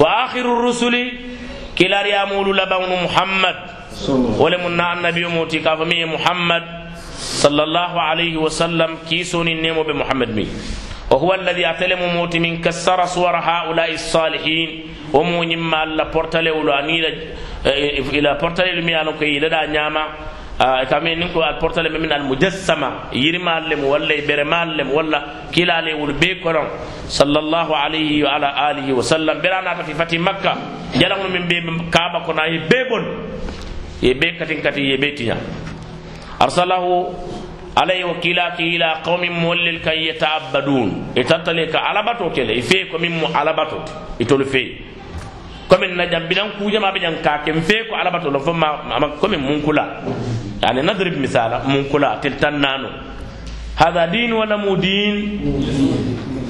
وآخر الرسل كلا يامول لبون محمد. ولمنا النبي موتي كافمي محمد صلى الله عليه وسلم كيسوني النيم بمحمد مي. وهو الذي أتلم موتي من كسر صور هؤلاء الصالحين. ومو نما إيه، إلى بورتالي إلى بورتالي الميانوكي لدى نعمه kame nin ko alportale memin almujassama yirimal lem walla e beremal lem walla kilale wol be kolon sallllahu alayhi wa ala alihi wa sallam. Beranata fi fati makka. Jalago min be kaaba kono ye be bon. Ye be katin kati ye be tiña. Arsalahu alayhi wa kilaki ila qawmin mollel kan yetaabadun e tattale ka alabato kele. E fee komin mo alabato. E Itolu fee. Komin na jambinan kujama be jan kaken fee ko alabato. Lon fo ma komin mun kula يعني نضرب مثال منكلا تلتنانو هذا دين ولا مو دين؟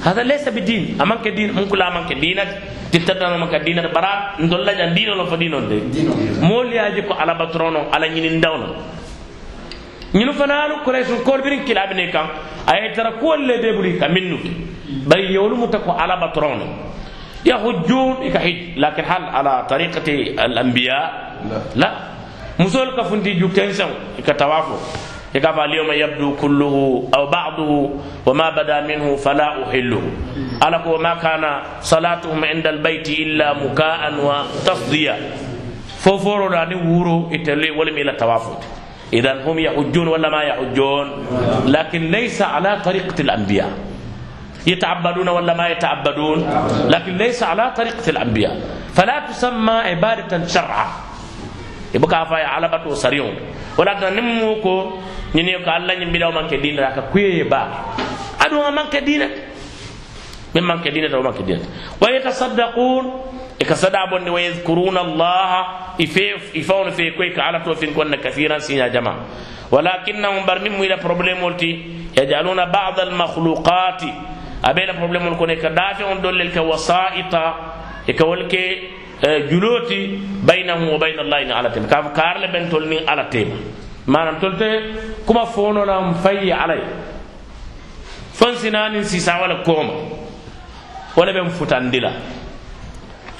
هذا ليس بدين. أمانك دين؟ منكلا أمانك دينك. تلتنانو أمانك دينك. برا ندولا جان دين ولا فدين ولا مولي أجيكو علباترونو على نين داونو ñinu fanaanu kuraysun kool birin kilabine kan aye tara kuwol le deburi ka minnu bari yewolu muta ko ala batrono yahujjun ika hij lakin hal ala tariqati al anbiya la مسول كفن دي جوكتين سو كتوافو يقف اليوم يبدو كله أو بعضه وما بدا منه فلا أحله ألك وما كان صلاتهم عند البيت إلا مكاء وتفضية ففورو راني وورو إتلي ولم إلى توافد اذا هم يحجون ولا ما يحجون لكن ليس على طريقة الأنبياء يتعبدون ولا ما يتعبدون لكن ليس على طريقة الأنبياء فلا تسمى عبادة شرعا يبقى فاي على بتو سريون ولكن نموكو نينيو كالله نبيلو من كدين راك كوي با أدو من كدين من من كدين من كدين ويتصدقون ikasada bonde wa yadhkuruna allaha ife ifawno fe koy ka ala to fin konna kathiran sinya jama walakinnahum barnim ila problem wolti yajaluna ba'd al makhluqati abela problem wol kone ka dafi on dollel ka wasaita e ka wolke juloti baynahu wa bayna allahi ni ala tema ka fo ben tol nin ala tema manam tol te kuma fonolam fayye ala ye fon sinanin sisa wala kooma. Wala ben futandi la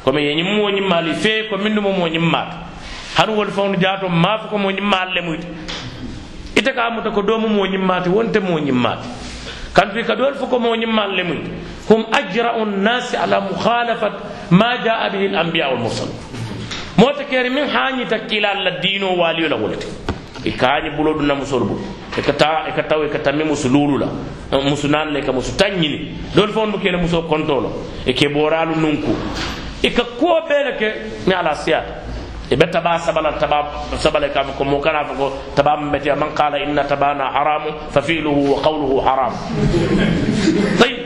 komi ye ñim mo ñimmaali fee ko min dumo mo ñimmaata hanu wol fawnu jaato maafo ko mo ñimmaal le muyta ite ka muta ko doomu mo ñimmaate wonte mo ñimmaate kantu e ka dool fo ko mo ñimmaal le muyta hum ajra'u nnasi ala mukhalafat ma jaa bihi al anbiya wal mursalun mota kere min hañita kila alla diino waaliyo la wolete i kaañi bulo ɗum na musol bul eka ta eka taw eka tammi musu luulu la musu naan le ka musu taññini dool fawnu mo kele muso kontolo e ke booralu nunku ika kuwo bele ke ni ala siyata ibe taba sabala taba sabala ka ko mo kana ko taba mbeti man qala inna tabana haramu fa fi'luhu wa qawluhu haram طيب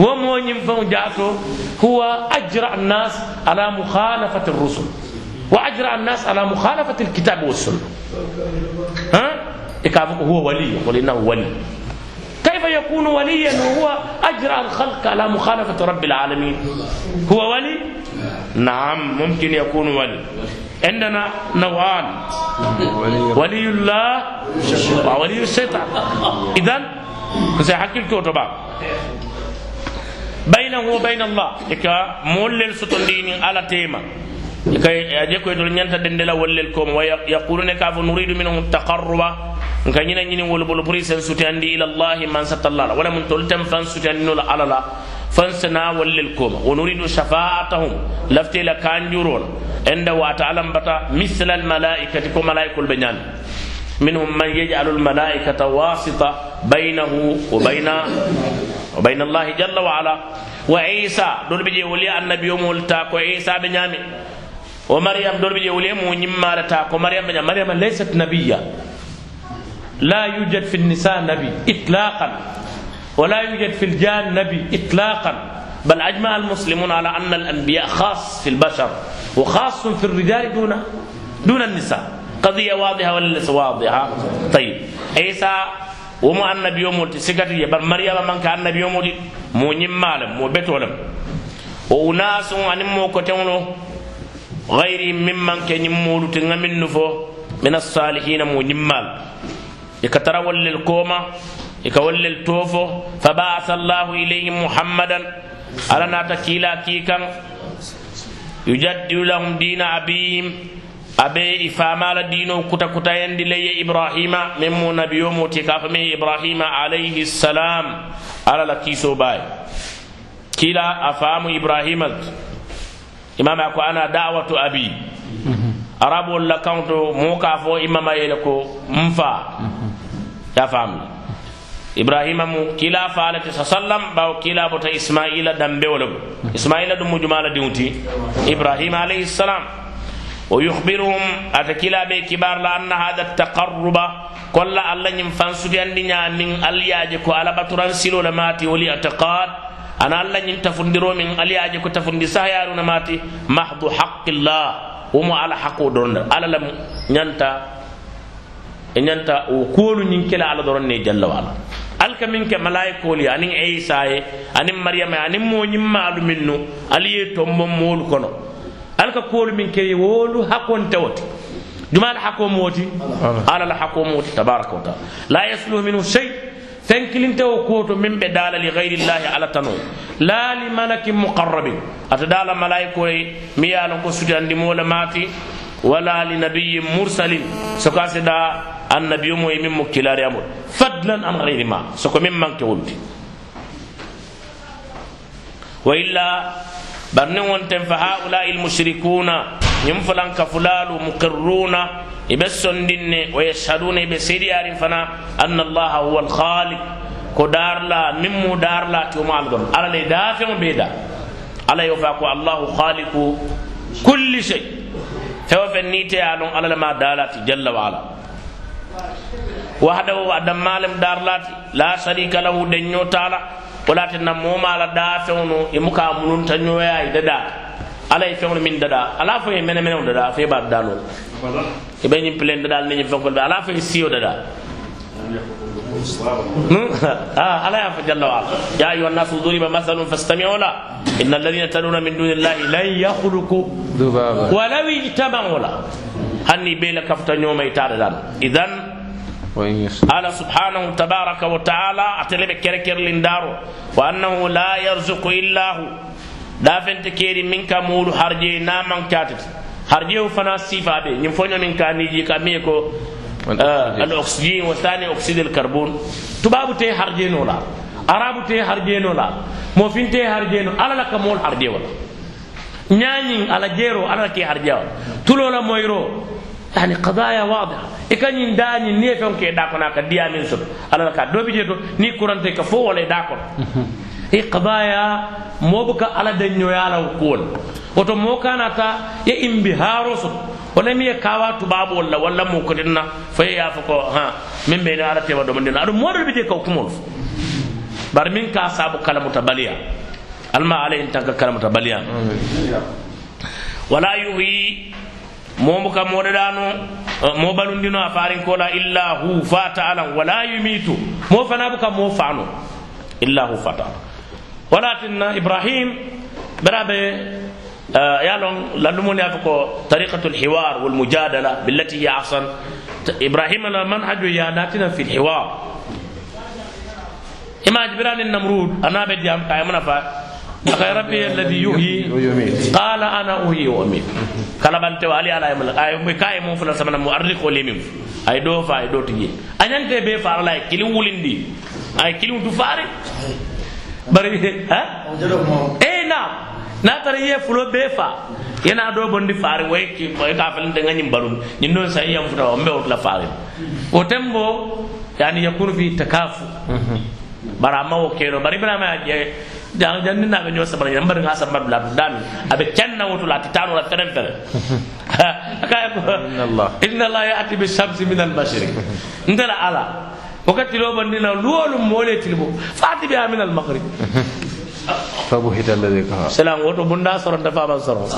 ومو ينفع جاتو هو اجرى الناس على مخالفه الرسل واجرى الناس على مخالفة الكتاب والسنة. ها؟ هو ولي قل انه ولي. كيف يكون وليا وهو اجرى الخلق على مخالفة رب العالمين؟ هو ولي؟ نعم ممكن يكون ولي. عندنا نوعان. ولي الله وولي الشيطان. اذا سيحكي الكتب بينه وبين الله. إكا مولل ستندين على تيما إكا يجيكو يدل نيانتا دندلا ولل كوم ويقولون كاف نريد منهم التقرب nka ñina ñini wolu bolu pour sen sutiyandi ila llahi man satallala wala mun tol tem fan sutiyandinola ala la fan sena wallel koma wa nuridu shafaatahum lafte la kanjurola enda wata alambata misla almalaikati ko malaikol ɓe ñami minhum man yajalu almalaikata wasita baynahu wa bayna wa bayna allahi jalla wa ala wa isa ɗol ɓe je woli annabiyomol ta ko isa ɓe ñami woli mo ñimmala ta ko maryam ɓe ñami maryama laysat nabiya لا يوجد في النساء نبي إطلاقا. ولا يوجد في الجان نبي إطلاقا. بل أجمع المسلمون على أن الأنبياء خاص في البشر وخاص في الرجال دون دون النساء. قضية واضحة ولا ليس واضحة؟ طيب. عيسى وما النبي يوم سكتي بل مريم من كان النبي يوم مو نمالم مو بتولم وناس أن مو كتمنو غير ممن كان يمول تنمي النفو من الصالحين مو نمال. يكترول للكومة يكول للتوفو فبعث الله إليهم محمدا. على ناتكيلا كيكا. يجدد لهم دين أبيهم. أبي إفاما لدينه كتا كتا يندي لي إبراهيم. ممو نبي يومو إبراهيم عليه السلام. على لكيسو باي. كلا أفام إبراهيم. الت. Imama ko ana da'watu abi arabu walla kanto mo ka fo imama yele ko mfa ya famu ibrahima mu kila falati sa sallam bawo kila bota ismaila dambe wala ismaila dum mujumala diwti ibrahima alayhi salam wa yukhbiruhum ata kila be kibar la anna hada taqarruba kolla alla nyim fansudi andi nya min aliyaje ana allah ñin tafundiromin aliyaji ko tafundi sahayaruna mati mahdu haqqillah. Womo ala hakko doronda ala lam ñanta e ñanta o kuwolu ñin kela ala doron ne jalla wala alka min ke malayikolu ye aniŋ isa ye aniŋ mariyama ye aniŋ moo ñiŋ maalu miŋ nu ali ye tombon moolu kono. Alka kuwolu miŋ ke ye wolu hakkonte wo ti juma ala hakko mo ti ala la hakko mo ti tabaraka wa taala. La yasluhu minhu shay fenkilinte o koto min ɓe dala li gayri llahi ala tano la li malakin muqarrabin ata dala malaiko e mi yalon ko sutandi mola mati wala li nabiyin mursalin soko asida annabiyo mo e min mo kilari amol fadlan an gayri ma soko min manke wolti wa illa barni wonten fa haulai lmushrikuna ñim fulan ka fulalu muqirruna ibe sondinne wa yashhaduna ibe seediyarin fana anna allaha huwa alkhaliq ko darla min mu darla to mo algon ala le dafeŋo be da ala yo fa ko allahu khaliqu kulli shay fewo fen ni te ya lon ala le ma dalati jalla wa ala wahdahu adam malem darlati la sharika lahu denño taala walatinna momala dafeŋo e muka mununta ñoyayi dada ala ye feŋolu min dada ala fo ye mene meneŋo dada fo ye ba dada noo i be ñiŋ pilen dada ne ñiŋ feŋkolu ala fo ye siyo dada ala ya fo jalla wa ya ayuha nnasu duriba mathalun fastamiu la inna alladina taduna min duni illahi lan yakhluqu walaw ijtamau la hanni be la kafuta ñooma i taa dada idan ala subhanahu tabaraka wa taala atele be kere kerlin daro wa annahu la yarzuqu illa ɗafente keeri min ka muulu harje na man catete harjehu fana sifa ɓe ñin foño min ka niji ka miye ko al ah, oxygine wo tani oxyde l carbone. Tubabu te harjeno la arabu te harjeno la mofin te harjeno ala la ka mool harje wala ñañin ala e jeero ala la ke harje wala tulola moyro yani qadaya wadiha i ka ñin daa ñin ni ye feŋ ke daa kono a ka diyamin soto. Ala la ka dobi je to ni kurante ka fo wala e daa kono. iqdaya mobuka ala denñoyalaw kuwol. Woto mo kanata ye imbi haaro soto walla mi ye kawa tubaɓol la walla mukotin na fo ye yafa ko ha min ɓeyne ala tewa domandin aɗum moɗol ɓe je kaw kumol bari min ka saabu kalamuta baliya. Alma ala en tanka kalamuta baliya. Wala yuhi momo ka moɗeɗano e, mo balundino a farin kola illa hu fata alan. Wala yumitu mo fana buka mo fano illa hu fata alan. Wala tinna ibrahim beraɓe yalon lallumoni afa ko tariqatu lhiwar walmujadala billati hiya ahsan ibrahim la manhaju yadatina fi lhiwar imaji birani namrud anaɓe diyam kayamana fa أخي ربي الذي يحيي قال أنا أحيي وأميت kala bante wa ali ala yamala ay mo kay mo fula samana mo arri ko lemim ay do fa ay do tigi anyante be fa ala kili wulindi bari ha? Eh na. Na tara ye fulo be fa. Yana do bondi faare way ki moy ka fa de ngani barum ni non sai yam futa ombe otla faare o tembo yani yakunu fi takafu. Bara ma o kero bari bana ma je dal janni na be nyosa bari mbar nga sambar la dami abe kenna wotu la titano la feren feren ka inna allah. Inna allah ya'ti bi shamsi min al-mashriq ndala ala. wakati lo bandina luwolu mole tilbo fati bi min al maghrib فبهت الذي كفر سلام وتو بندا سرون دفا با سرون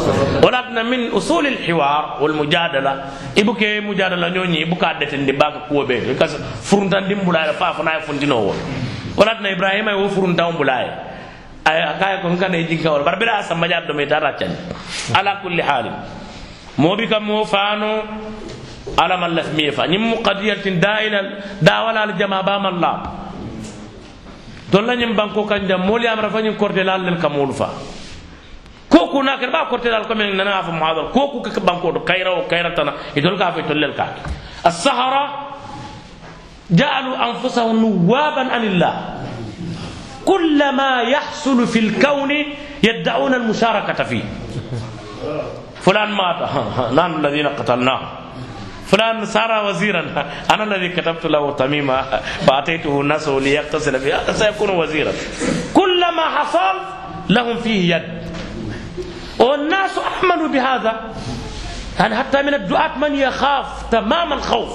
ولكن من اصول الحوار والمجادله ibuke mujadala nyonyi ibuka detende baka kuobe kasi furuntan dimbula fa fa na fundino wo walatna ibrahima wo furuntan bulaye ay akaya ko ngana jinka wala barbira samba jar do me tara tan ala kulli hal mo ala man las mi fa nyim muqadiyatin da'ila dawala al jama ba man la dolla nyim banko kanja moli amra fa nyim korte lal lel kamul fa. Ko كوكو ناكر با كورتي دال كومين نانا فا محاضر كوكو كك بانكو دو كايرا وكايرا تنا يدول كافي تولل كاك السهرة جعلوا أنفسهم نوابا عن الله كل ما يحصل في الكون يدعون المشاركة فيه فلان مات نحن الذين قتلناه فلان صار وزيرا. أنا الذي كتبت له تميمه فأتيته الناس ليغتسل بها سيكون وزيرا. كلما حصل لهم فيه يد. والناس آمنوا بهذا. يعني حتى من الدعاة من يخاف تمام الخوف؟